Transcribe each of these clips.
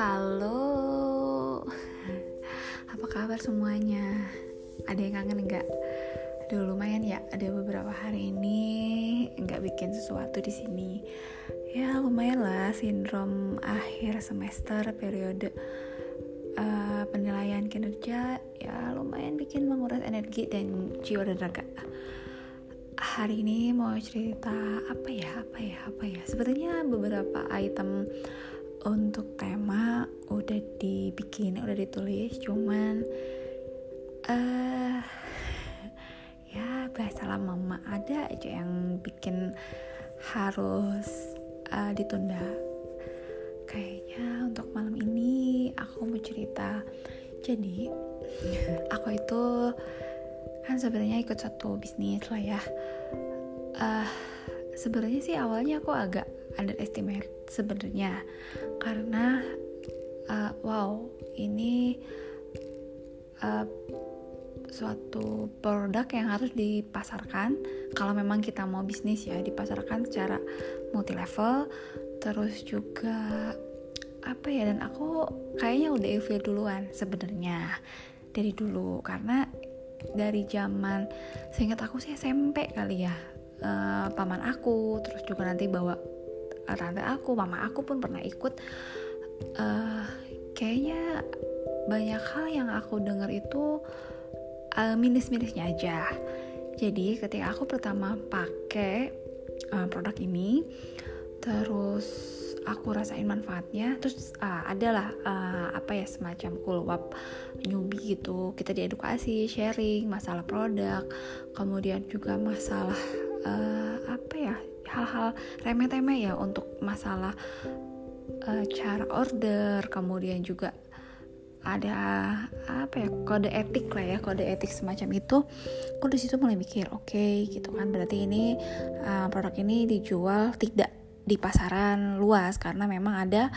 Halo, apa kabar semuanya? Ada yang kangen nggak? Aduh lumayan ya, ada beberapa hari ini nggak bikin sesuatu di sini. Ya lumayan lah, sindrom akhir semester periode uh, penilaian kinerja ya lumayan bikin menguras energi dan jiwa dan raga hari ini mau cerita apa ya apa ya apa ya sebenarnya beberapa item untuk tema udah dibikin udah ditulis cuman uh, ya bahasa mama ada aja yang bikin harus uh, ditunda. Kayaknya untuk malam ini aku mau cerita. Jadi aku itu kan sebenarnya ikut satu bisnis lah ya. Uh, sebenarnya sih awalnya aku agak underestimate sebenarnya. Karena uh, wow ini uh, suatu produk yang harus dipasarkan. Kalau memang kita mau bisnis ya dipasarkan secara multi level terus juga apa ya dan aku kayaknya udah ilfil duluan sebenarnya dari dulu. Karena dari zaman seingat aku sih SMP kali ya uh, paman aku. Terus juga nanti bawa tante aku mama aku pun pernah ikut. Uh, kayaknya banyak hal yang aku dengar itu uh, minus-minusnya aja. Jadi ketika aku pertama pakai uh, produk ini terus aku rasain manfaatnya terus uh, adalah uh, apa ya semacam up newbie gitu. Kita diedukasi sharing masalah produk kemudian juga masalah uh, apa ya hal-hal remeh-temeh ya untuk masalah uh, cara order kemudian juga ada apa ya kode etik lah ya kode etik semacam itu. Aku di situ mulai mikir oke okay, gitu kan. Berarti ini uh, produk ini dijual tidak di pasaran luas karena memang ada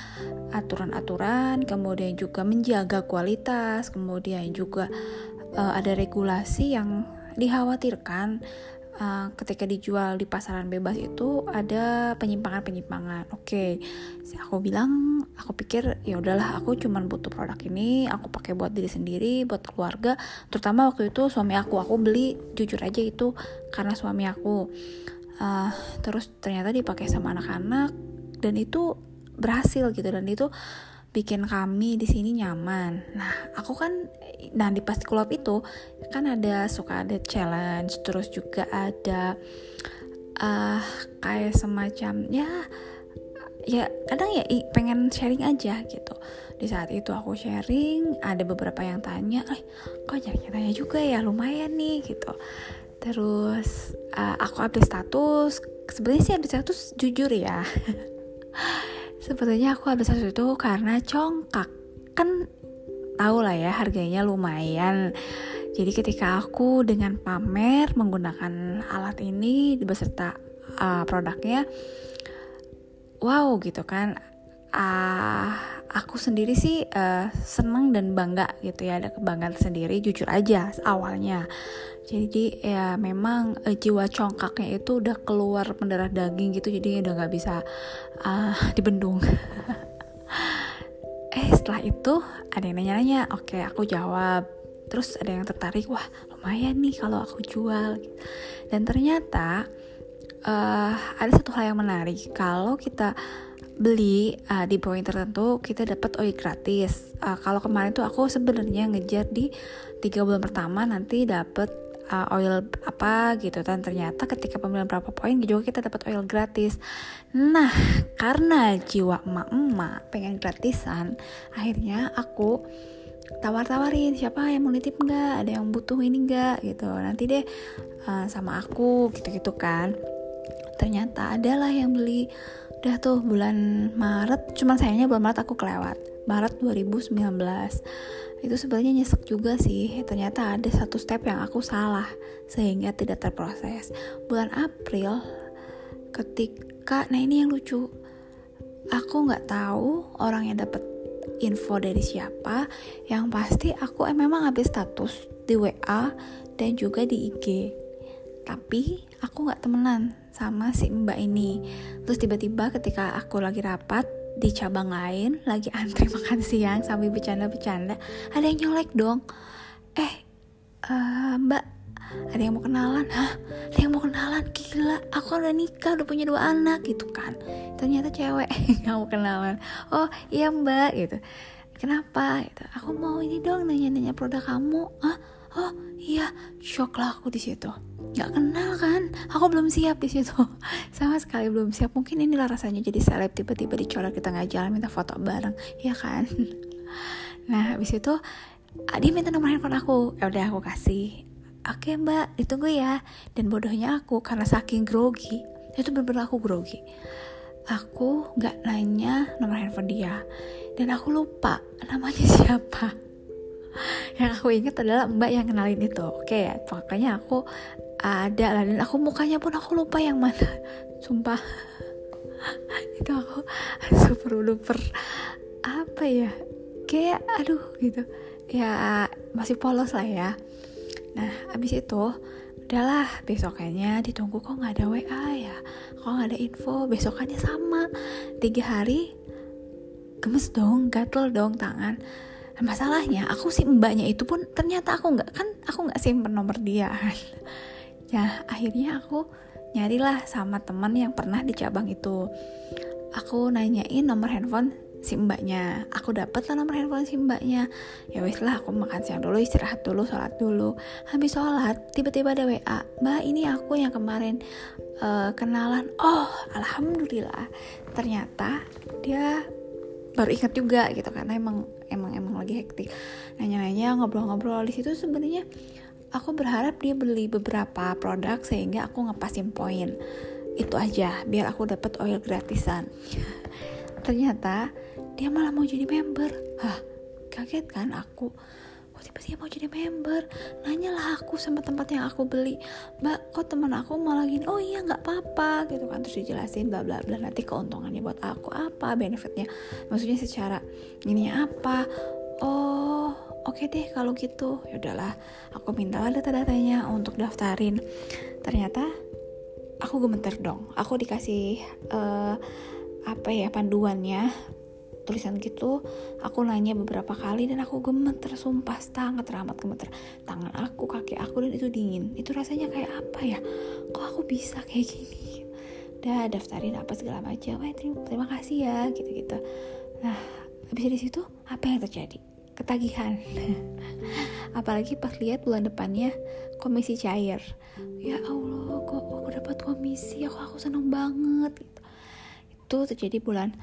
aturan-aturan kemudian juga menjaga kualitas kemudian juga uh, ada regulasi yang dikhawatirkan uh, ketika dijual di pasaran bebas itu ada penyimpangan-penyimpangan. Oke, okay. aku bilang, aku pikir ya udahlah, aku cuma butuh produk ini, aku pakai buat diri sendiri, buat keluarga. Terutama waktu itu suami aku, aku beli jujur aja itu karena suami aku. Uh, terus ternyata dipakai sama anak-anak dan itu berhasil gitu dan itu bikin kami di sini nyaman. Nah, aku kan nah di pasti club itu kan ada suka ada challenge, terus juga ada uh, kayak semacam ya ya kadang ya pengen sharing aja gitu. Di saat itu aku sharing, ada beberapa yang tanya, "Eh, kok nyari tanya juga ya, lumayan nih." gitu. Terus uh, aku update status, sebenarnya sih update status jujur ya. Sepertinya aku habis satu itu karena congkak. Kan tau lah ya harganya lumayan. Jadi ketika aku dengan pamer menggunakan alat ini beserta uh, produknya Wow gitu kan uh, Aku sendiri sih uh, senang dan bangga gitu ya Ada kebanggaan sendiri jujur aja awalnya. Jadi ya memang uh, jiwa congkaknya itu udah keluar mendarah daging gitu jadi udah nggak bisa uh, dibendung. Eh setelah itu ada yang nanya-nanya oke aku jawab. Terus ada yang tertarik wah lumayan nih kalau aku jual. Dan ternyata uh, ada satu hal yang menarik. Kalau kita beli uh, di poin tertentu kita dapat oil gratis. Uh, kalau kemarin tuh aku sebenarnya ngejar di tiga bulan pertama nanti dapat uh, oil apa gitu. Dan ternyata ketika pembelian berapa poin juga kita dapat oil gratis. Nah karena jiwa emak-emak pengen gratisan akhirnya aku tawar-tawarin siapa yang mau nitip nggak? Ada yang butuh ini nggak? Gitu. Nanti deh uh, sama aku gitu-gitu kan. Ternyata adalah yang beli udah tuh bulan Maret. Cuman sayangnya bulan Maret aku kelewat. Maret 2019 itu sebenarnya nyesek juga sih. Ternyata ada satu step yang aku salah sehingga tidak terproses. Bulan April ketika nah ini yang lucu. Aku nggak tahu orang yang dapat info dari siapa. Yang pasti aku eh, memang habis status di WA dan juga di IG tapi aku nggak temenan sama si mbak ini. Terus tiba-tiba ketika aku lagi rapat di cabang lain lagi antri makan siang sambil bercanda-bercanda ada yang nyolek dong. Eh uh, mbak ada yang mau kenalan? Hah? Ada yang mau kenalan? Gila aku udah nikah udah punya dua anak gitu kan. Ternyata cewek yang mau kenalan. Oh iya mbak gitu. Kenapa? Gitu. Aku mau ini dong nanya-nanya produk kamu. Ah oh iya shock lah aku di situ. Nggak kenal kan? Aku belum siap di situ. Sama sekali belum siap. Mungkin inilah rasanya jadi seleb tiba-tiba dicolok kita nggak jalan minta foto bareng. Ya kan? Nah habis itu dia minta nomor handphone aku. Ya udah aku kasih. Oke mbak ditunggu ya. Dan bodohnya aku karena saking grogi itu bener-bener aku grogi. Aku nggak nanya nomor handphone dia. Dan aku lupa namanya siapa yang aku inget adalah mbak yang kenalin itu. Oke ya pokoknya aku ada lah. Dan aku mukanya pun aku lupa yang mana. Sumpah. Itu aku super duper apa ya kayak aduh gitu. Ya masih polos lah ya. Nah abis itu udahlah besoknya ditunggu kok nggak ada WA ya. Kok nggak ada info besokannya sama. Tiga hari gemes dong gatel dong tangan masalahnya aku sih mbaknya itu pun ternyata aku nggak kan aku nggak simpen nomor dia. Ya akhirnya aku nyarilah sama teman yang pernah di cabang itu. Aku nanyain nomor handphone si mbaknya. Aku dapet lah nomor handphone si mbaknya. Ya wes lah aku makan siang dulu istirahat dulu sholat dulu. Habis sholat tiba-tiba ada wa mbak ini aku yang kemarin uh, kenalan. Oh alhamdulillah. Ternyata dia baru ingat juga gitu karena emang emang emang lagi hektik. Nanya-nanya ngobrol-ngobrol. Di situ sebenarnya aku berharap dia beli beberapa produk sehingga aku ngepasin poin. Itu aja biar aku dapat oil gratisan. Ternyata dia malah mau jadi member. Hah kaget kan aku tiba-tiba mau jadi member. Nanyalah aku sama tempat yang aku beli. Mbak kok teman aku malah gini oh iya nggak apa-apa gitu kan. Terus dijelasin bla bla bla. Nanti keuntungannya buat aku apa benefitnya? Maksudnya secara ini apa? Oh oke okay deh kalau gitu. Ya udahlah aku minta data-datanya untuk daftarin. Ternyata aku gemeter dong. Aku dikasih uh, apa ya panduannya tulisan gitu aku nanya beberapa kali dan aku gemeter sumpah sangat teramat gemeter. Tangan aku kaki aku dan itu dingin. Itu rasanya kayak apa ya? Kok aku bisa kayak gini? Udah daftarin apa segala macam. Eh terima, kasih ya gitu gitu nah habis dari situ apa yang terjadi? Ketagihan. Apalagi pas lihat bulan depannya komisi cair. Ya Allah kok aku dapat komisi? Aku aku seneng banget gitu. Itu terjadi bulan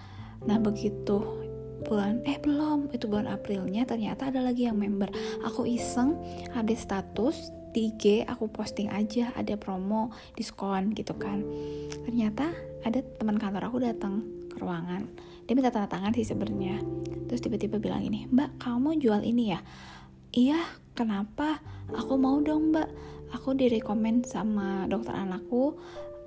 Nah begitu bulan eh belum itu bulan Aprilnya ternyata ada lagi yang member. Aku iseng ada status di IG aku posting aja ada promo diskon gitu kan. Ternyata ada teman kantor aku datang ke ruangan. Dia minta tanda tangan sih sebenarnya. Terus tiba-tiba bilang ini mbak kamu jual ini ya? Iya kenapa? Aku mau dong mbak. Aku direkomend sama dokter anakku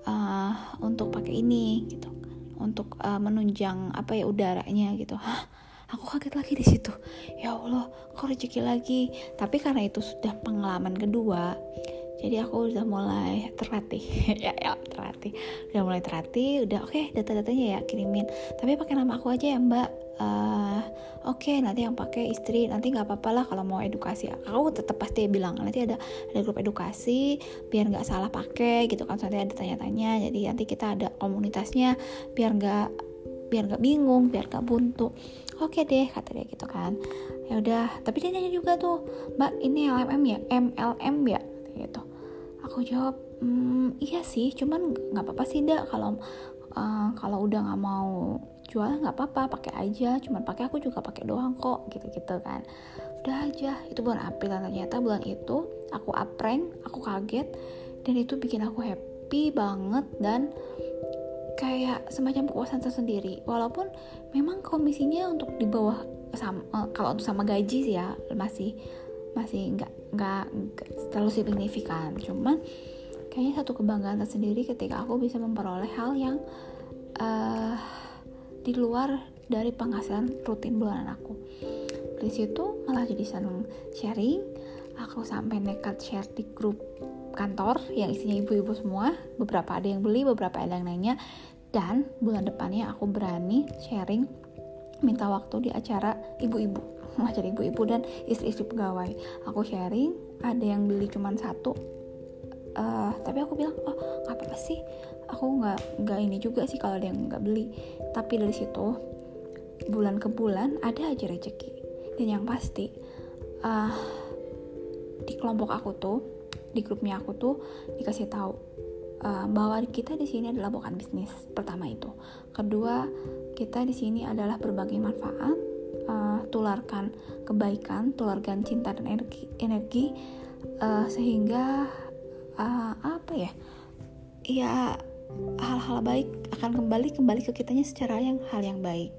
uh, untuk pakai ini gitu untuk uh, menunjang apa ya udaranya gitu. Hah? Aku kaget lagi di situ. Ya allah kok rezeki lagi? Tapi karena itu sudah pengalaman kedua jadi aku udah mulai terlatih. Ya ya terlatih. Udah mulai terlatih udah oke okay, data-datanya ya kirimin. Tapi pakai nama aku aja ya mbak uh, oke okay, nanti yang pakai istri nanti nggak apa-apa lah kalau mau edukasi. Aku tetap pasti bilang nanti ada ada grup edukasi biar nggak salah pakai gitu kan. Nanti ada tanya-tanya jadi nanti kita ada komunitasnya biar nggak biar nggak bingung biar nggak buntu. Oke okay deh kata dia gitu kan. Ya udah tapi dia nanya juga tuh mbak ini LMM ya? MLM ya? Gitu. Aku jawab mm, iya sih cuman nggak apa-apa sih dak kalau uh, kalau udah nggak mau jual nggak apa-apa pakai aja. Cuman pakai aku juga pakai doang kok gitu-gitu kan. Udah aja. Itu bulan April ternyata bulan itu aku aprank aku kaget dan itu bikin aku happy banget dan kayak semacam kepuasan tersendiri. Walaupun memang komisinya untuk di bawah sama, uh, kalau untuk sama gaji sih ya masih masih nggak nggak terlalu signifikan. Cuman kayaknya satu kebanggaan tersendiri ketika aku bisa memperoleh hal yang uh, di luar dari penghasilan rutin bulanan aku. Di situ malah jadi seneng sharing. Aku sampai nekat share di grup kantor yang isinya ibu-ibu semua. Beberapa ada yang beli beberapa ada yang nanya. Dan bulan depannya aku berani sharing minta waktu di acara ibu-ibu acara ibu-ibu dan istri-istri pegawai. Aku sharing ada yang beli cuma satu uh, tapi aku bilang oh nggak apa-apa sih. Aku nggak nggak ini juga sih kalau ada yang nggak beli. Tapi dari situ bulan ke bulan ada aja rezeki. Dan yang pasti uh, di kelompok aku tuh di grupnya aku tuh dikasih tahu uh, bahwa kita di sini adalah bukan bisnis pertama itu. Kedua kita di sini adalah berbagai manfaat uh, tularkan kebaikan tularkan cinta dan energi energi uh, sehingga uh, apa ya? Ya hal-hal baik akan kembali kembali ke kitanya secara yang hal yang baik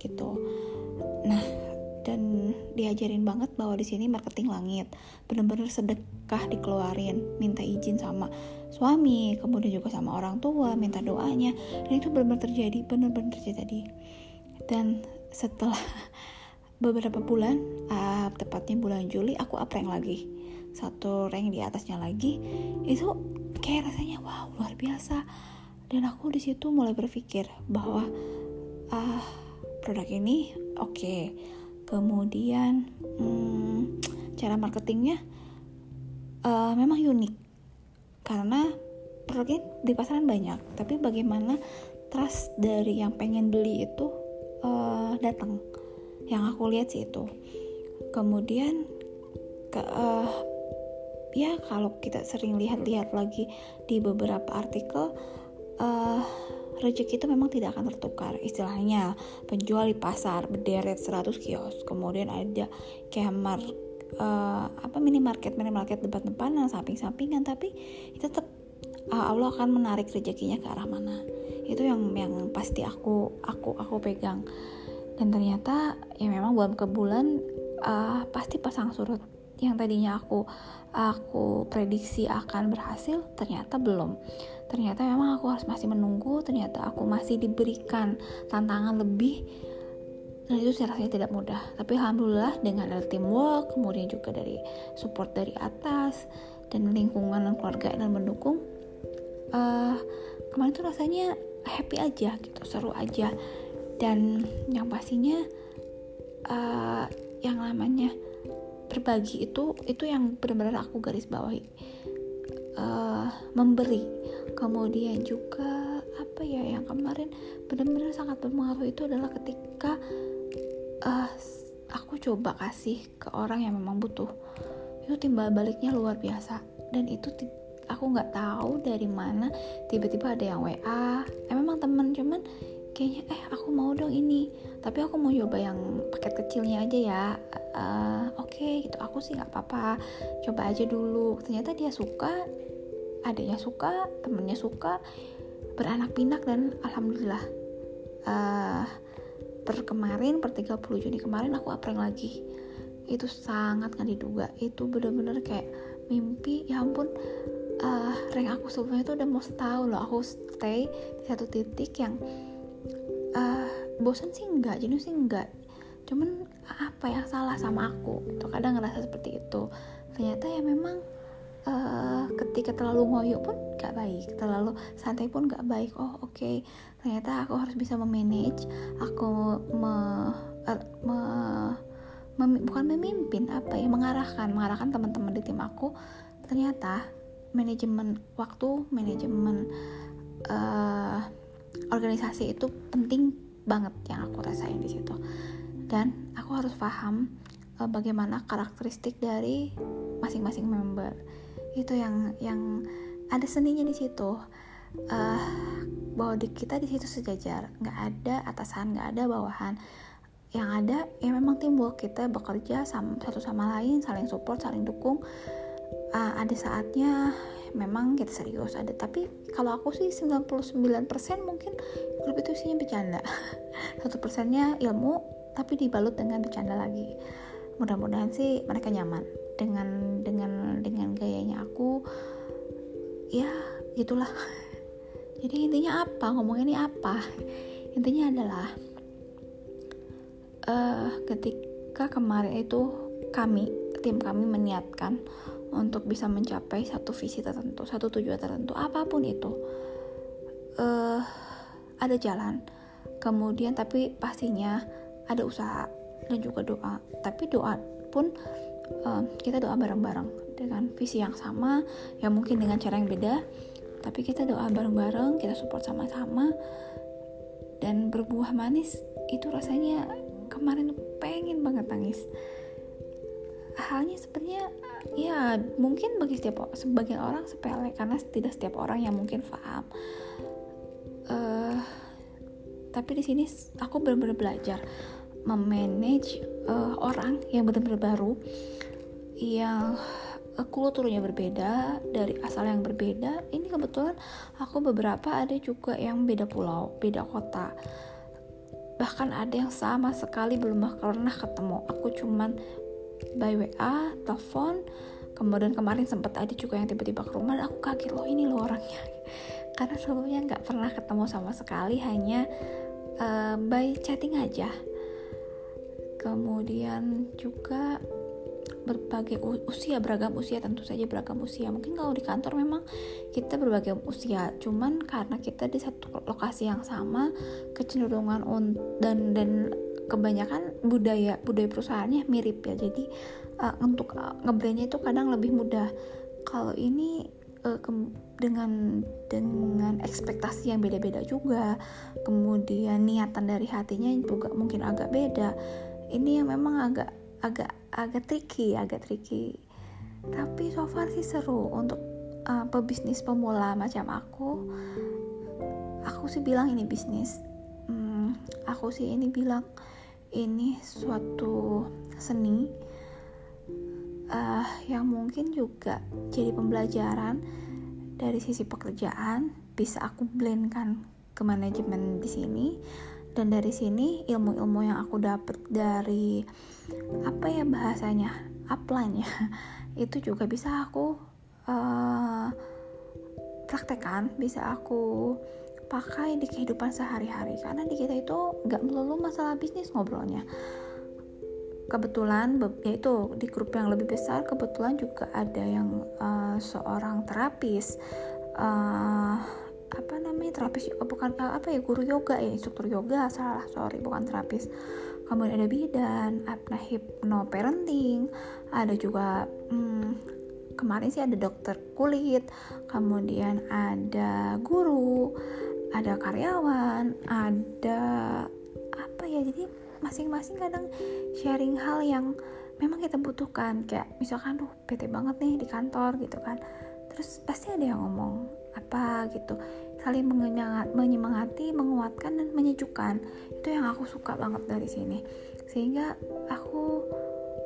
gitu. Nah dan diajarin banget bahwa di sini marketing langit. Bener-bener sedekah dikeluarin minta izin sama suami kemudian juga sama orang tua minta doanya. Dan itu benar-benar terjadi benar-benar terjadi dan setelah beberapa bulan uh, tepatnya bulan Juli aku rank lagi satu rank di atasnya lagi itu kayak rasanya wow luar biasa. Dan aku di situ mulai berpikir bahwa uh, produk ini oke. Okay kemudian hmm, cara marketingnya uh, memang unik. Karena produknya di pasaran banyak tapi bagaimana trust dari yang pengen beli itu uh, datang. Yang aku lihat sih itu. Kemudian ke uh, ya kalau kita sering lihat-lihat lagi di beberapa artikel uh, rezeki itu memang tidak akan tertukar. Istilahnya penjual di pasar berderet 100 kios kemudian ada kamar uh, apa minimarket minimarket depan-depanan samping-sampingan tapi itu tetap uh, Allah akan menarik rezekinya ke arah mana. Itu yang yang pasti aku aku aku pegang. Dan ternyata ya memang bulan ke bulan uh, pasti pasang surut yang tadinya aku aku prediksi akan berhasil ternyata belum. Ternyata memang aku harus masih menunggu ternyata aku masih diberikan tantangan lebih. Dan itu saya rasanya tidak mudah. Tapi alhamdulillah dengan ada teamwork kemudian juga dari support dari atas dan lingkungan dan keluarga yang mendukung uh, kemarin tuh rasanya happy aja gitu seru aja. Dan yang pastinya uh, yang namanya berbagi itu itu yang benar-benar aku garis bawahi. Uh, memberi. Kemudian juga apa ya yang kemarin benar-benar sangat berpengaruh itu adalah ketika uh, aku coba kasih ke orang yang memang butuh. Itu timbal baliknya luar biasa. Dan itu aku nggak tahu dari mana. Tiba-tiba ada yang WA eh memang temen cuman kayaknya eh aku mau dong ini. Tapi aku mau coba yang paket kecilnya aja ya. Uh, oke okay, gitu. Aku sih nggak apa-apa. Coba aja dulu. Ternyata dia suka adanya suka temennya suka beranak pinak dan alhamdulillah. Uh, per kemarin per 30 Juni kemarin aku apreng lagi. Itu sangat nggak diduga. Itu bener-bener kayak mimpi. Ya ampun. Uh, rank aku sebelumnya itu udah mau setahun loh. Aku stay di satu titik yang uh, bosan sih enggak jenuh sih enggak cuman apa yang salah sama aku? Itu kadang ngerasa seperti itu. Ternyata ya memang uh, ketika terlalu ngoyo pun gak baik. Terlalu santai pun gak baik. Oh oke. Okay. ternyata aku harus bisa memanage. Aku me, uh, me, mem, bukan memimpin apa ya mengarahkan. Mengarahkan teman-teman di tim aku. Ternyata manajemen waktu manajemen uh, organisasi itu penting banget yang aku rasain di situ. Dan aku harus paham uh, bagaimana karakteristik dari masing-masing member. Itu yang yang ada seninya di situ. Uh, bahwa di kita di situ sejajar. Nggak ada atasan nggak ada bawahan. Yang ada ya memang timbul kita bekerja sama satu sama lain saling support saling dukung. Uh, ada saatnya memang kita serius ada. Tapi kalau aku sih 99% mungkin grup itu isinya bercanda. Satu persennya ilmu tapi dibalut dengan bercanda lagi. Mudah-mudahan sih mereka nyaman. Dengan dengan dengan gayanya aku ya gitulah jadi intinya apa? Ngomong ini apa? Intinya adalah uh, ketika kemarin itu kami tim kami meniatkan untuk bisa mencapai satu visi tertentu, satu tujuan tertentu, apa pun itu. Uh, ada jalan. Kemudian tapi pastinya ada usaha dan juga doa. Tapi doa pun uh, kita doa bareng-bareng dengan visi yang sama ya mungkin dengan cara yang beda. Tapi kita doa bareng-bareng kita support sama-sama dan berbuah manis. Itu rasanya kemarin pengen banget nangis. Halnya sebenarnya ya mungkin bagi setiap sebagian orang sepele karena tidak setiap orang yang mungkin paham. Uh, tapi di sini aku benar-benar belajar memanage uh, orang yang benar-benar baru yang uh, kulturnya berbeda dari asal yang berbeda. Ini kebetulan aku beberapa ada juga yang beda pulau beda kota. Bahkan ada yang sama sekali belum pernah ketemu. Aku cuman by WA telepon. Kemudian kemarin sempat ada juga yang tiba-tiba ke rumah aku kaget loh ini loh orangnya. Karena sebelumnya nggak pernah ketemu sama sekali hanya uh, by chatting aja. Kemudian juga berbagai usia beragam usia tentu saja beragam usia. Mungkin kalau di kantor memang kita berbagai usia cuman karena kita di satu lokasi yang sama kecenderungan dan dan kebanyakan budaya budaya perusahaannya mirip ya. Jadi uh, untuk uh, ngebrandnya itu kadang lebih mudah. Kalau ini uh, dengan dengan ekspektasi yang beda-beda juga kemudian niatan dari hatinya juga mungkin agak beda ini yang memang agak agak agak tricky agak tricky. Tapi so far sih seru untuk uh, pebisnis pemula macam aku. Aku sih bilang ini bisnis. Hmm, aku sih ini bilang ini suatu seni uh, yang mungkin juga jadi pembelajaran dari sisi pekerjaan bisa aku blendkan ke manajemen di sini. Dan dari sini ilmu-ilmu yang aku dapat dari apa ya bahasanya upline ya itu juga bisa aku uh, praktekkan bisa aku pakai di kehidupan sehari-hari. Karena di kita itu nggak melulu masalah bisnis ngobrolnya. Kebetulan yaitu di grup yang lebih besar kebetulan juga ada yang uh, seorang terapis. Uh, apa namanya terapis bukan uh, apa ya guru yoga ya instruktur yoga salah sorry bukan terapis. Kemudian ada bidan ada hipno parenting ada juga hmm, kemarin sih ada dokter kulit kemudian ada guru ada karyawan ada apa ya jadi masing-masing kadang sharing hal yang memang kita butuhkan kayak misalkan tuh bete banget nih di kantor gitu kan terus pasti ada yang ngomong apa gitu saling menyemangat, menyemangati, menguatkan dan menyejukkan. Itu yang aku suka banget dari sini. Sehingga aku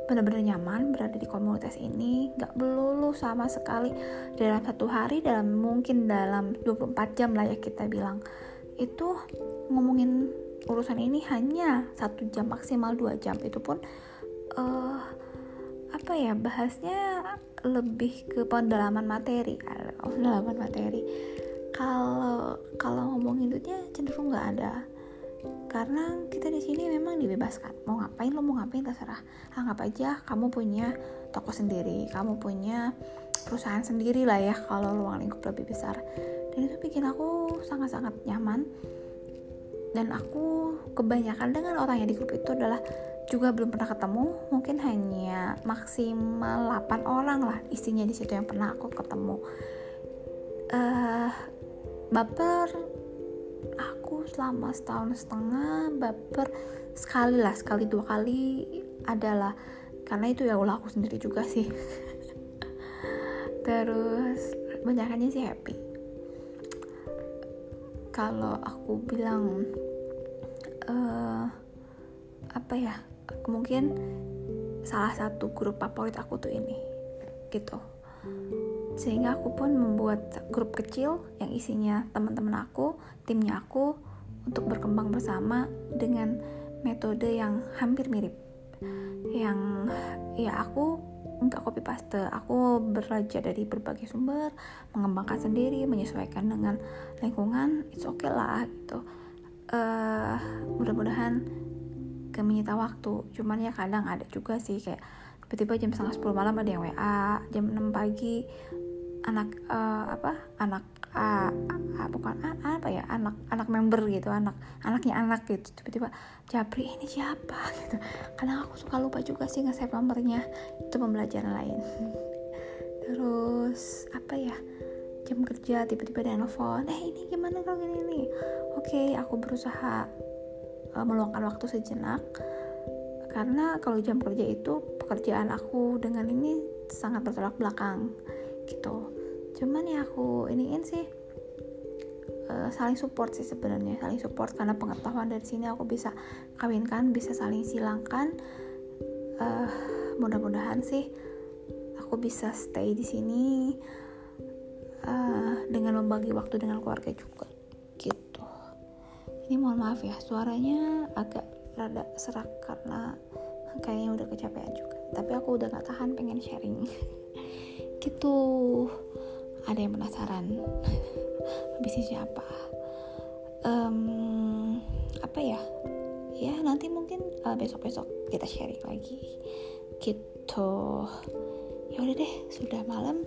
benar-benar nyaman berada di komunitas ini Gak melulu sama sekali dalam satu hari dalam mungkin dalam 24 jam lah ya kita bilang. Itu ngomongin urusan ini hanya satu jam maksimal dua jam. Itu pun uh, apa ya bahasnya lebih ke pendalaman materi. Pendalaman materi. Kalau kalau ngomongin duitnya cenderung nggak ada karena kita di sini memang dibebaskan. Mau ngapain lo mau ngapain terserah. Anggap aja kamu punya toko sendiri kamu punya perusahaan sendiri lah ya kalau ruang lingkup lebih besar. Dan itu bikin aku sangat-sangat nyaman. Dan aku kebanyakan dengan orang yang di grup itu adalah juga belum pernah ketemu. Mungkin hanya maksimal 8 orang lah isinya di situ yang pernah aku ketemu. Uh, baper aku selama setahun setengah baper sekali lah sekali dua kali adalah. Karena itu ya ulah aku sendiri juga sih. Terus banyakannya sih happy. Kalau aku bilang uh, apa ya mungkin salah satu grup favorit aku tuh ini gitu sehingga aku pun membuat grup kecil yang isinya teman-teman aku, timnya aku untuk berkembang bersama dengan metode yang hampir mirip. Yang ya aku nggak copy paste, aku belajar dari berbagai sumber, mengembangkan sendiri, menyesuaikan dengan lingkungan, it's okay lah gitu. Uh, mudah-mudahan gak menyita waktu, cuman ya kadang ada juga sih kayak tiba-tiba jam setengah 10 malam ada yang WA jam 6 pagi anak uh, apa anak uh, uh, bukan uh, apa ya anak anak member gitu anak anaknya anak gitu. Tiba-tiba Jabri ini siapa? Gitu. Karena aku suka lupa juga sih nge-save nomornya. Itu pembelajaran lain. Terus apa ya jam kerja tiba-tiba ada nelfon eh ini gimana kalau gini nih oke okay, aku berusaha uh, meluangkan waktu sejenak. Karena kalau jam kerja itu pekerjaan aku dengan ini sangat bertolak belakang gitu cuman ya aku iniin sih uh, saling support sih sebenarnya saling support. Karena pengetahuan dari sini aku bisa kawinkan bisa saling silangkan. Uh, mudah-mudahan sih aku bisa stay di sini uh, dengan membagi waktu dengan keluarga juga gitu. Ini mohon maaf ya suaranya agak rada serak karena kayaknya udah kecapean juga. Tapi aku udah gak tahan pengen sharing. Gitu ada yang penasaran? Bisnis siapa? Um, apa ya? Ya nanti mungkin uh, besok-besok kita sharing lagi. Gitu. Ya udah deh sudah malam.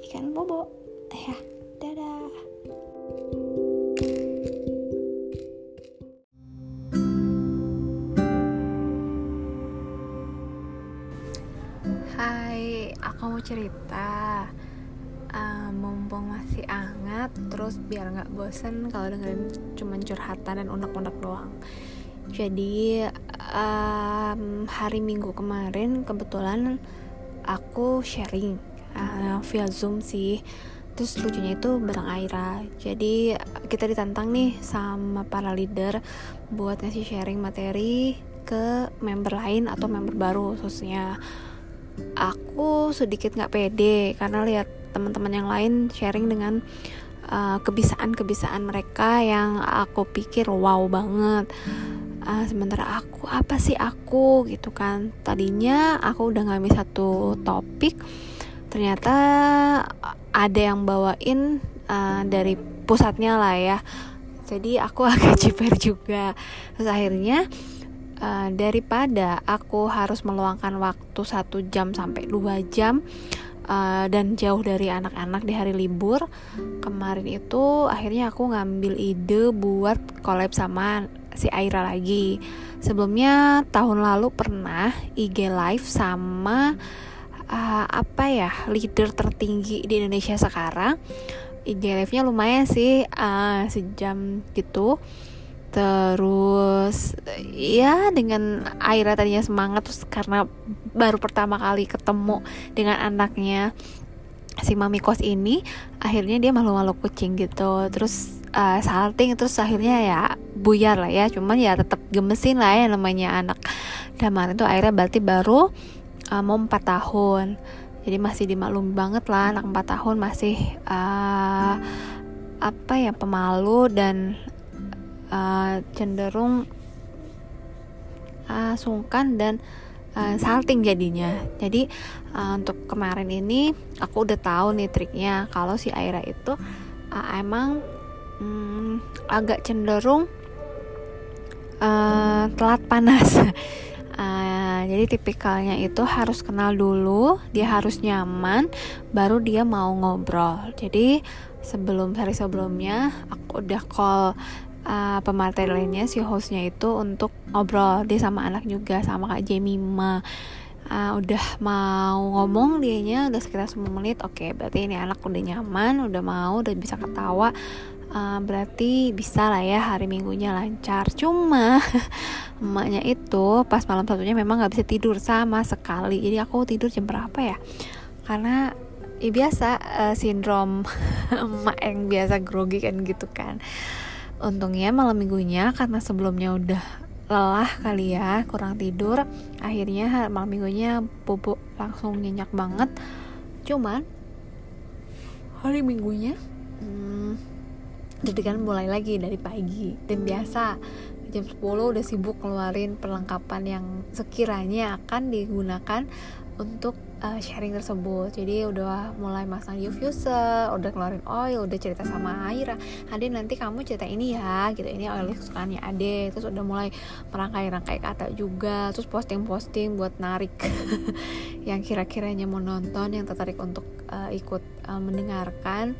Ikan bobo. Ya dadah. Hai, aku mau cerita Mumpung masih hangat Terus biar gak bosen kalau dengerin cuman curhatan dan unek-unek doang. Jadi um, hari minggu kemarin kebetulan aku sharing uh, via zoom sih. Terus lucunya itu bareng Aira. Jadi kita ditantang nih sama para leader buat ngasih sharing materi ke member lain atau member baru khususnya. Aku sedikit nggak pede karena lihat teman-teman yang lain sharing dengan uh, kebisaan-kebisaan mereka yang aku pikir wow banget. Uh, sementara aku apa sih aku? Gitu kan. Tadinya aku udah ngambil satu topik ternyata ada yang bawain uh, dari pusatnya lah ya. Jadi aku agak ciper juga. Terus akhirnya uh, daripada aku harus meluangkan waktu satu jam sampai dua jam uh, dan jauh dari anak-anak di hari libur kemarin itu akhirnya aku ngambil ide buat collab sama si Aira lagi. Sebelumnya tahun lalu pernah IG live sama uh, apa ya leader tertinggi di Indonesia sekarang. IG live-nya lumayan sih uh, sejam gitu terus ya dengan Aira tadinya semangat terus karena baru pertama kali ketemu dengan anaknya si mami kos ini akhirnya dia malu-malu kucing gitu. Terus uh, salting terus akhirnya ya buyar lah ya. Cuman ya tetap gemesin lah ya namanya anak. Kemarin tuh akhirnya berarti baru uh, mau 4 tahun. Jadi masih dimaklumi banget lah anak 4 tahun masih uh, apa ya pemalu dan uh, cenderung uh, sungkan dan uh, salting jadinya. Jadi uh, untuk kemarin ini aku udah tahu nih triknya. Kalau si Aira itu uh, emang um, agak cenderung uh, telat panas. Uh, jadi tipikalnya itu harus kenal dulu, dia harus nyaman, baru dia mau ngobrol. Jadi sebelum hari sebelumnya aku udah call uh, pemateri lainnya si hostnya itu untuk ngobrol dia sama anak juga sama kak Jemima uh, udah mau ngomong dianya udah sekitar 10 menit. Oke okay, berarti ini anak udah nyaman udah mau udah bisa ketawa. Uh, berarti bisa lah ya hari minggunya lancar. Cuma emaknya itu pas malam satunya memang nggak bisa tidur sama sekali. Jadi aku tidur jam berapa ya? Karena ya biasa uh, sindrom emak yang biasa grogi kan gitu kan untungnya malam minggunya karena sebelumnya udah lelah kali ya kurang tidur akhirnya malam minggunya bubuk langsung nyenyak banget. Cuman hari minggunya? hmm, jadi kan mulai lagi dari pagi. Dan biasa jam 10 udah sibuk keluarin perlengkapan yang sekiranya akan digunakan untuk uh, sharing tersebut. Jadi udah mulai masang diffuser udah keluarin oil udah cerita sama Aira. Ade nanti kamu cerita ini ya gitu. Ini oil kesukaannya Ade. Terus udah mulai merangkai-rangkai kata juga. Terus posting-posting buat narik yang kira-kiranya mau nonton yang tertarik untuk uh, ikut uh, mendengarkan.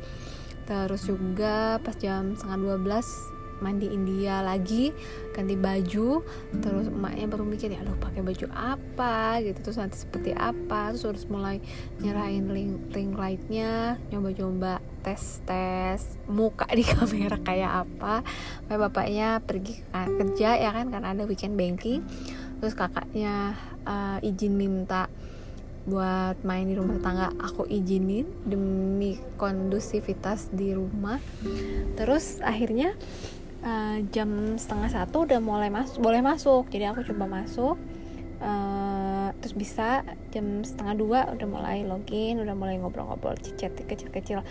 Terus juga pas jam setengah 12 mandi India lagi ganti baju terus emaknya baru mikir ya aduh pakai baju apa? Gitu terus nanti seperti apa? Terus harus mulai nyerahin ring, ring lightnya nyoba-nyoba tes tes muka di kamera kayak apa. Kayak bapaknya pergi kerja ya kan karena ada weekend banking. Terus kakaknya uh, izin minta buat main di rumah tangga aku izinin demi kondusivitas di rumah. Terus akhirnya uh, jam setengah satu udah mulai masuk boleh masuk. Jadi aku coba masuk uh, terus bisa jam setengah dua udah mulai login udah mulai ngobrol-ngobrol chat kecil-kecil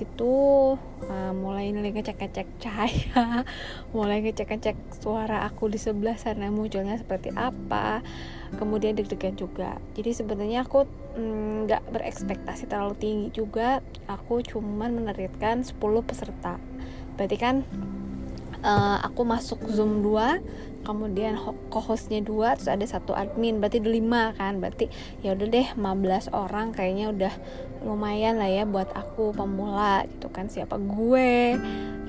gitu. Uh, mulai ngecek-ngecek cahaya mulai ngecek-ngecek suara aku di sebelah sana munculnya seperti apa kemudian deg-degan juga. Jadi sebenarnya aku mm, nggak mm, berekspektasi terlalu tinggi juga. Aku cuman meneritkan 10 peserta. Berarti kan uh, aku masuk zoom 2 kemudian co-hostnya dua terus ada satu admin berarti ada lima kan? Berarti ya udah deh 15 orang kayaknya udah lumayan lah ya buat aku pemula gitu kan siapa gue?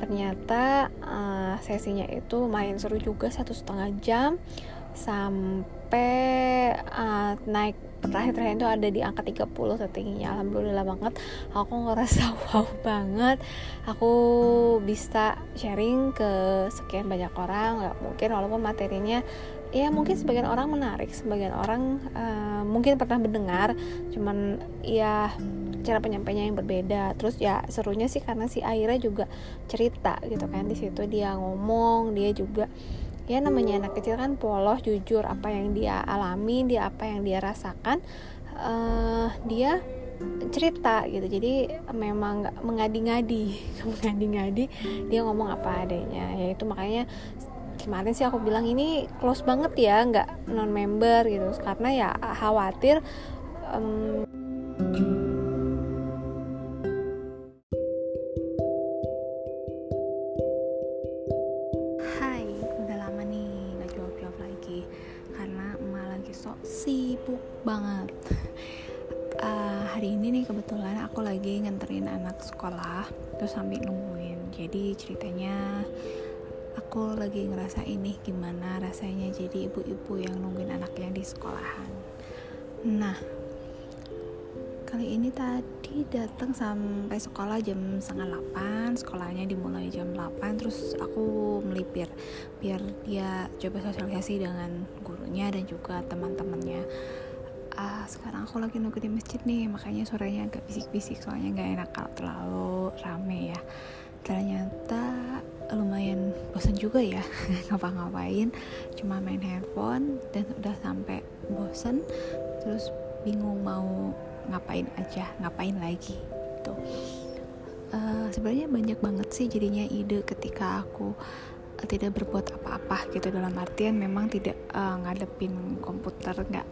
Ternyata uh, sesinya itu main seru juga satu setengah jam sampai uh, naik terakhir-terakhir itu ada di angka 30 tertingginya alhamdulillah banget. Aku ngerasa wow banget. Aku bisa sharing ke sekian banyak orang. Nggak mungkin walaupun materinya ya mungkin sebagian orang menarik sebagian orang uh, mungkin pernah mendengar. Cuman ya cara penyampainya yang berbeda. Terus ya serunya sih karena si Aira juga cerita gitu kan. Di situ dia ngomong dia juga ya namanya anak kecil kan polos jujur apa yang dia alami dia apa yang dia rasakan uh, dia cerita gitu. Jadi memang mengadi-ngadi mengadi-ngadi dia ngomong apa adanya. Ya itu makanya kemarin sih aku bilang ini close banget ya nggak non member gitu. Karena ya khawatir um, banget. Uh, hari ini nih kebetulan aku lagi nganterin anak sekolah terus sambil nungguin. Jadi ceritanya aku lagi ngerasa ini gimana rasanya jadi ibu-ibu yang nungguin anaknya di sekolahan. Nah kali ini tadi datang sampai sekolah jam setengah 8 sekolahnya dimulai jam 8 terus aku melipir biar dia coba sosialisasi dengan gurunya dan juga teman-temannya uh, sekarang aku lagi nunggu di masjid nih makanya suaranya agak bisik-bisik soalnya nggak enak kalau terlalu rame ya. Ternyata lumayan bosan juga ya ngapa-ngapain. Cuma main handphone dan udah sampai bosan terus bingung mau ngapain aja ngapain lagi gitu. Uh, sebenarnya banyak banget sih jadinya ide ketika aku uh, tidak berbuat apa-apa gitu dalam artian memang tidak uh, ngadepin komputer nggak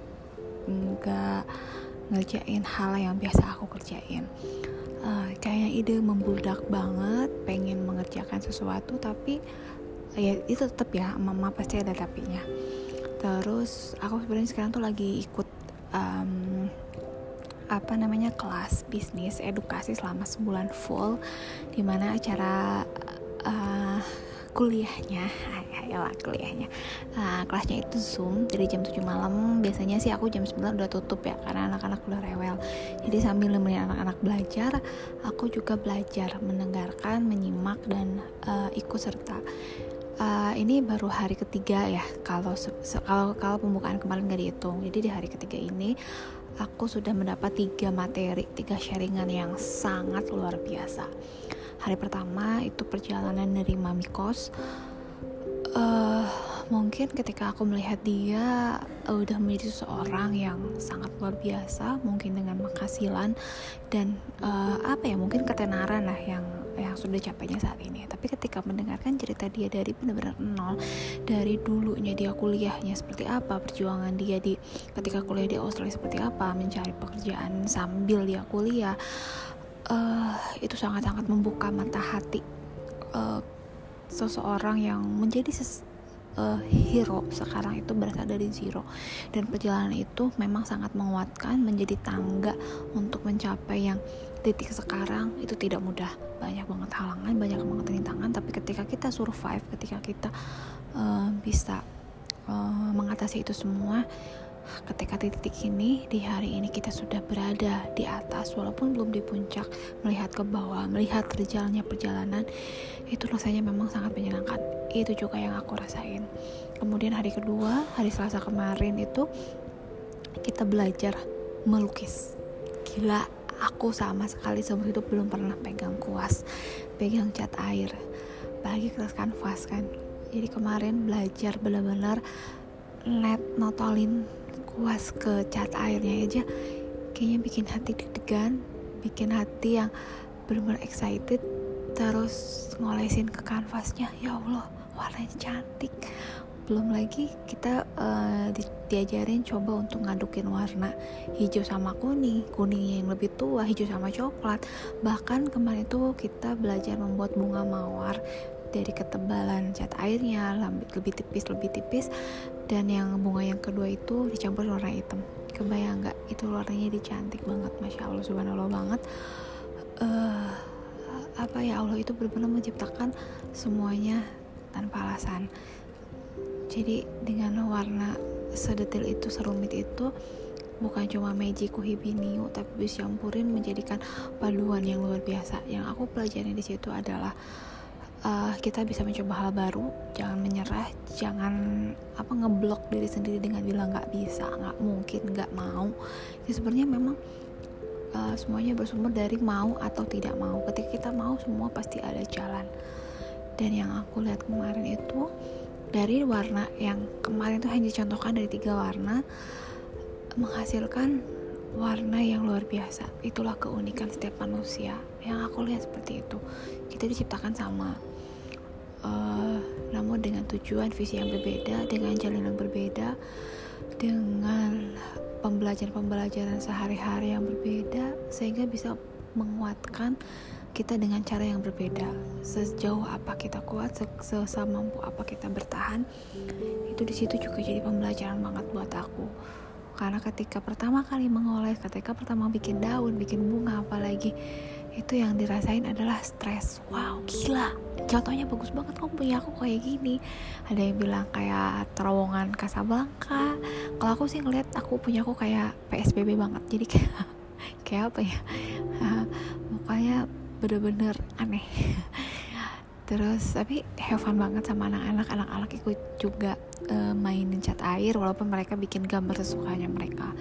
nggak ngerjain hal yang biasa aku kerjain. Uh, kayak ide membludak banget pengen mengerjakan sesuatu tapi ya itu tetap ya mama pasti ada tapinya. Terus aku sebenarnya sekarang tuh lagi ikut um, apa namanya kelas bisnis edukasi selama sebulan full di mana acara uh, kuliahnya. Ya kuliahnya. Uh, kelasnya itu zoom dari jam 7 malam. Biasanya sih aku jam 9 udah tutup ya karena anak-anak udah rewel. Jadi sambil nemenin anak-anak belajar aku juga belajar mendengarkan menyimak dan uh, ikut serta. Uh, ini baru hari ketiga ya kalau kalau kalau pembukaan kemarin gak dihitung. Jadi di hari ketiga ini aku sudah mendapat tiga materi, tiga sharingan yang sangat luar biasa. Hari pertama itu perjalanan dari Mami Kos. Uh, mungkin ketika aku melihat dia uh, udah menjadi seseorang yang sangat luar biasa, mungkin dengan penghasilan dan uh, apa ya, mungkin ketenaran lah yang yang sudah capainya saat ini tapi ketika mendengarkan cerita dia dari benar-benar nol dari dulunya dia kuliahnya seperti apa perjuangan dia di ketika kuliah di Australia seperti apa mencari pekerjaan sambil dia kuliah uh, itu sangat-sangat membuka mata hati uh, seseorang yang menjadi ses uh, hero sekarang itu berasal dari zero. Dan perjalanan itu memang sangat menguatkan menjadi tangga untuk mencapai yang titik sekarang. Itu tidak mudah. Banyak banget halangan banyak banget rintangan. Tapi ketika kita survive ketika kita uh, bisa uh, mengatasi itu semua ketika titik ini di hari ini kita sudah berada di atas walaupun belum di puncak melihat ke bawah melihat berjalannya perjalanan itu rasanya memang sangat menyenangkan. Itu juga yang aku rasain. Kemudian hari kedua hari selasa kemarin itu kita belajar melukis. Gila aku sama sekali seumur hidup belum pernah pegang kuas pegang cat air. Bagi keras kanvas kan. Jadi kemarin belajar benar-benar net notolin kuas ke cat airnya aja kayaknya bikin hati deg-degan bikin hati yang benar-benar excited terus ngolesin ke kanvasnya. Ya Allah warnanya cantik. Belum lagi kita uh, di diajarin coba untuk ngadukin warna hijau sama kuning kuning yang lebih tua hijau sama coklat. Bahkan kemarin itu kita belajar membuat bunga mawar dari ketebalan cat airnya lebih tipis lebih tipis dan yang bunga yang kedua itu dicampur warna hitam. Kebayang nggak? Itu warnanya dicantik banget masya allah subhanallah banget. Uh, apa ya allah itu benar-benar menciptakan semuanya tanpa alasan. Jadi dengan warna sedetil itu serumit itu bukan cuma magic kuhibiniu tapi bisa campurin menjadikan paduan yang luar biasa. Yang aku pelajari di situ adalah uh, kita bisa mencoba hal baru. Jangan menyerah. Jangan apa ngeblok diri sendiri dengan bilang nggak bisa nggak mungkin nggak mau. Ya sebenarnya memang uh, semuanya bersumber dari mau atau tidak mau. Ketika kita mau semua pasti ada jalan. Dan yang aku lihat kemarin itu dari warna yang kemarin itu hanya dicontohkan dari tiga warna menghasilkan warna yang luar biasa. Itulah keunikan setiap manusia. Yang aku lihat seperti itu. Kita diciptakan sama uh, namun dengan tujuan visi yang berbeda dengan jalan yang berbeda dengan pembelajaran-pembelajaran sehari-hari yang berbeda sehingga bisa menguatkan kita dengan cara yang berbeda. Sejauh apa kita kuat sesamampu apa kita bertahan itu di situ juga jadi pembelajaran banget buat aku. Karena ketika pertama kali mengoles ketika pertama bikin daun bikin bunga apalagi itu yang dirasain adalah stres. Wow gila. Contohnya bagus banget kamu punya aku kayak gini. Ada yang bilang kayak terowongan Casablanca. Kalau aku sih ngeliat aku punya aku kayak PSBB banget. Jadi kayak kayak apa ya? Mukanya bener-bener aneh. Terus tapi have fun banget sama anak-anak. Anak-anak ikut juga uh, mainin cat air walaupun mereka bikin gambar sesukanya mereka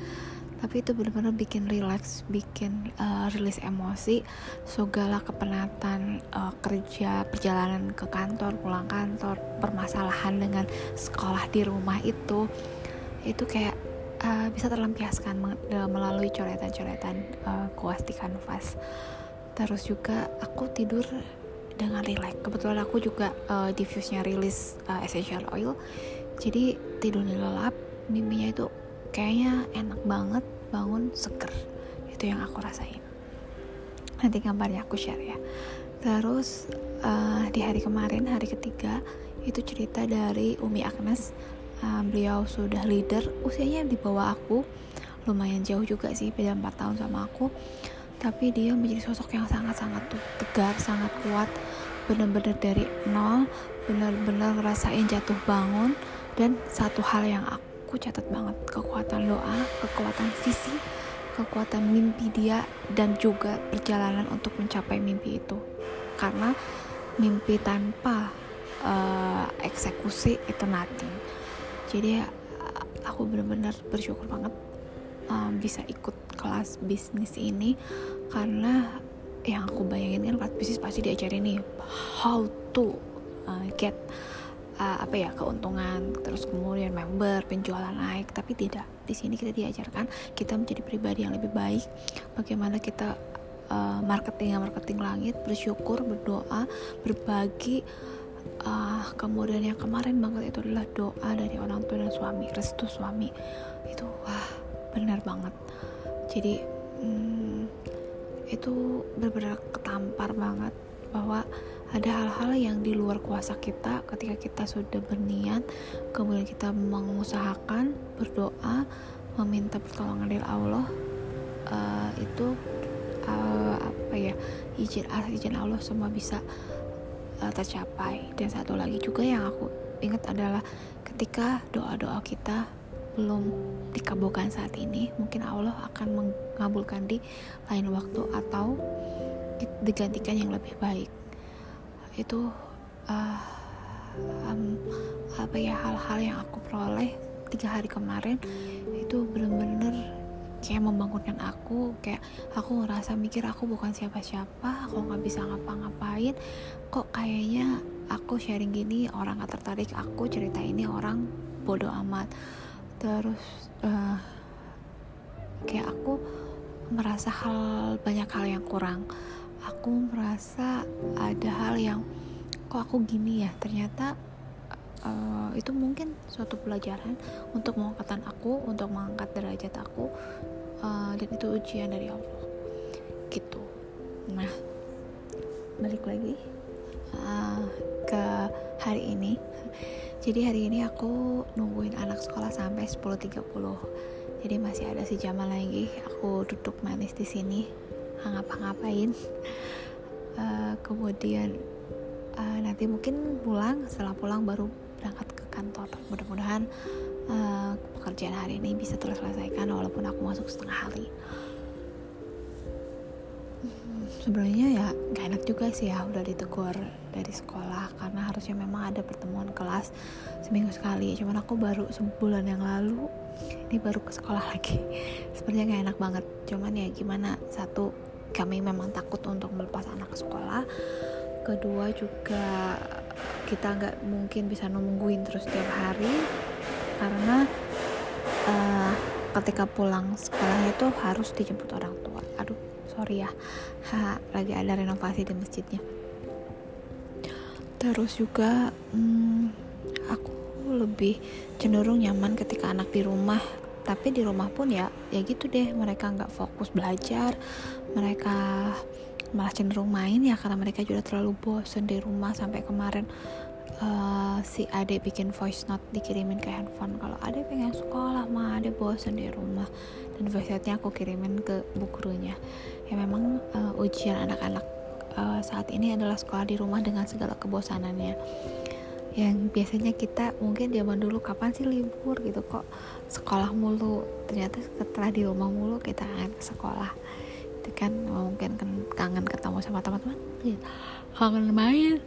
tapi itu benar-benar bikin relax bikin uh, rilis emosi segala kepenatan uh, kerja perjalanan ke kantor pulang kantor permasalahan dengan sekolah di rumah itu itu kayak uh, bisa terlampiaskan melalui coretan-coretan uh, kuas di kanvas. Terus juga aku tidur dengan relax kebetulan aku juga uh, diffuse-nya rilis uh, essential oil. Jadi tidurnya lelap mimpinya itu kayaknya enak banget bangun seger. Itu yang aku rasain. Nanti gambarnya aku share ya. Terus uh, di hari kemarin hari ketiga itu cerita dari Umi Agnes. Uh, beliau sudah leader. Usianya di bawah aku. Lumayan jauh juga sih beda 4 tahun sama aku. Tapi dia menjadi sosok yang sangat-sangat tegar sangat kuat. Benar-benar dari nol benar-benar ngerasain jatuh bangun. Dan satu hal yang aku aku catat banget kekuatan doa, kekuatan visi, kekuatan mimpi dia dan juga perjalanan untuk mencapai mimpi itu. Karena mimpi tanpa uh, eksekusi itu nothing. Jadi aku benar-benar bersyukur banget uh, bisa ikut kelas bisnis ini karena yang aku bayangin kan kelas bisnis pasti diajarin nih how to uh, get uh, apa ya keuntungan terus kemudian member penjualan naik. Tapi tidak di sini kita diajarkan kita menjadi pribadi yang lebih baik. Bagaimana kita uh, marketing marketing langit bersyukur berdoa berbagi. Uh, kemudian yang kemarin banget itu adalah doa dari orang tua dan suami restu suami. Itu wah benar banget. Jadi hmm, itu benar-benar ketampar banget bahwa ada hal-hal yang di luar kuasa kita ketika kita sudah berniat kemudian kita mengusahakan berdoa meminta pertolongan dari Allah uh, itu uh, apa ya izin izin Allah semua bisa uh, tercapai. Dan satu lagi juga yang aku ingat adalah ketika doa-doa kita belum dikabulkan saat ini mungkin Allah akan mengabulkan di lain waktu atau digantikan yang lebih baik itu uh, um, apa ya hal-hal yang aku peroleh tiga hari kemarin itu bener-bener kayak membangunkan aku kayak aku ngerasa mikir aku bukan siapa-siapa aku nggak bisa ngapa-ngapain. Kok kayaknya aku sharing gini orang gak tertarik aku cerita ini orang bodoh amat. Terus uh, kayak aku merasa hal banyak hal yang kurang aku merasa ada hal yang kok aku gini ya ternyata uh, itu mungkin suatu pelajaran untuk mengangkatan aku untuk mengangkat derajat aku uh, dan itu ujian dari Allah. Gitu. Nah balik lagi uh, ke hari ini. Jadi hari ini aku nungguin anak sekolah sampai 10.30 jadi masih ada sejaman lagi. Aku duduk manis di sini ngapa-ngapain. Uh, kemudian uh, nanti mungkin pulang setelah pulang baru berangkat ke kantor. Mudah-mudahan uh, pekerjaan hari ini bisa terselesaikan walaupun aku masuk setengah hari. Sebenarnya ya gak enak juga sih ya udah ditegur dari sekolah karena harusnya memang ada pertemuan kelas seminggu sekali. Cuman aku baru sebulan yang lalu ini baru ke sekolah lagi. Sebenarnya gak enak banget. Cuman ya gimana satu kami memang takut untuk melepas anak ke sekolah. Kedua juga kita nggak mungkin bisa nungguin terus tiap hari. Karena uh, ketika pulang sekolahnya itu harus dijemput orang tua. Aduh sorry ya. Ha, lagi ada renovasi di masjidnya. Terus juga hmm, aku lebih cenderung nyaman ketika anak di rumah. Tapi di rumah pun ya ya gitu deh. Mereka nggak fokus belajar mereka malah cenderung main ya karena mereka juga terlalu bosen di rumah sampai kemarin uh, si ade bikin voice note dikirimin ke handphone. Kalau ade pengen sekolah mah ade bosen di rumah. Dan voice note-nya aku kirimin ke bu ya memang uh, ujian anak-anak uh, saat ini adalah sekolah di rumah dengan segala kebosanannya. Yang biasanya kita mungkin zaman dulu kapan sih libur? gitu. Kok sekolah mulu? Ternyata setelah di rumah mulu kita akan ke sekolah itu kan mungkin kan kangen ketemu sama teman-teman. Ya, kangen main.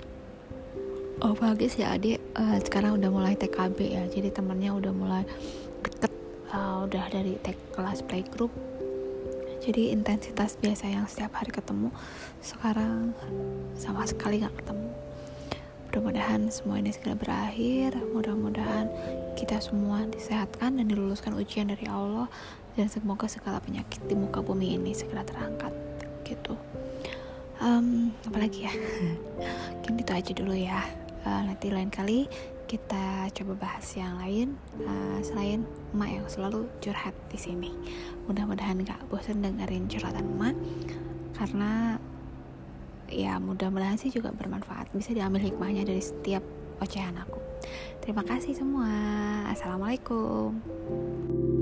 Oh bagus ya adik. Uh, sekarang udah mulai TKB ya. Jadi temennya udah mulai deket uh, udah dari tek kelas playgroup jadi intensitas biasa yang setiap hari ketemu sekarang sama sekali nggak ketemu. Mudah-mudahan semua ini segera berakhir. Mudah-mudahan kita semua disehatkan dan diluluskan ujian dari Allah dan semoga segala penyakit di muka bumi ini segera terangkat gitu. Um, apalagi ya? Mungkin itu aja dulu ya. Uh, nanti lain kali kita coba bahas yang lain. Uh, selain emak yang selalu curhat di sini. Mudah-mudahan gak bosan dengerin curhatan emak. Karena ya mudah-mudahan sih juga bermanfaat. Bisa diambil hikmahnya dari setiap ocehan aku. Terima kasih semua. Assalamualaikum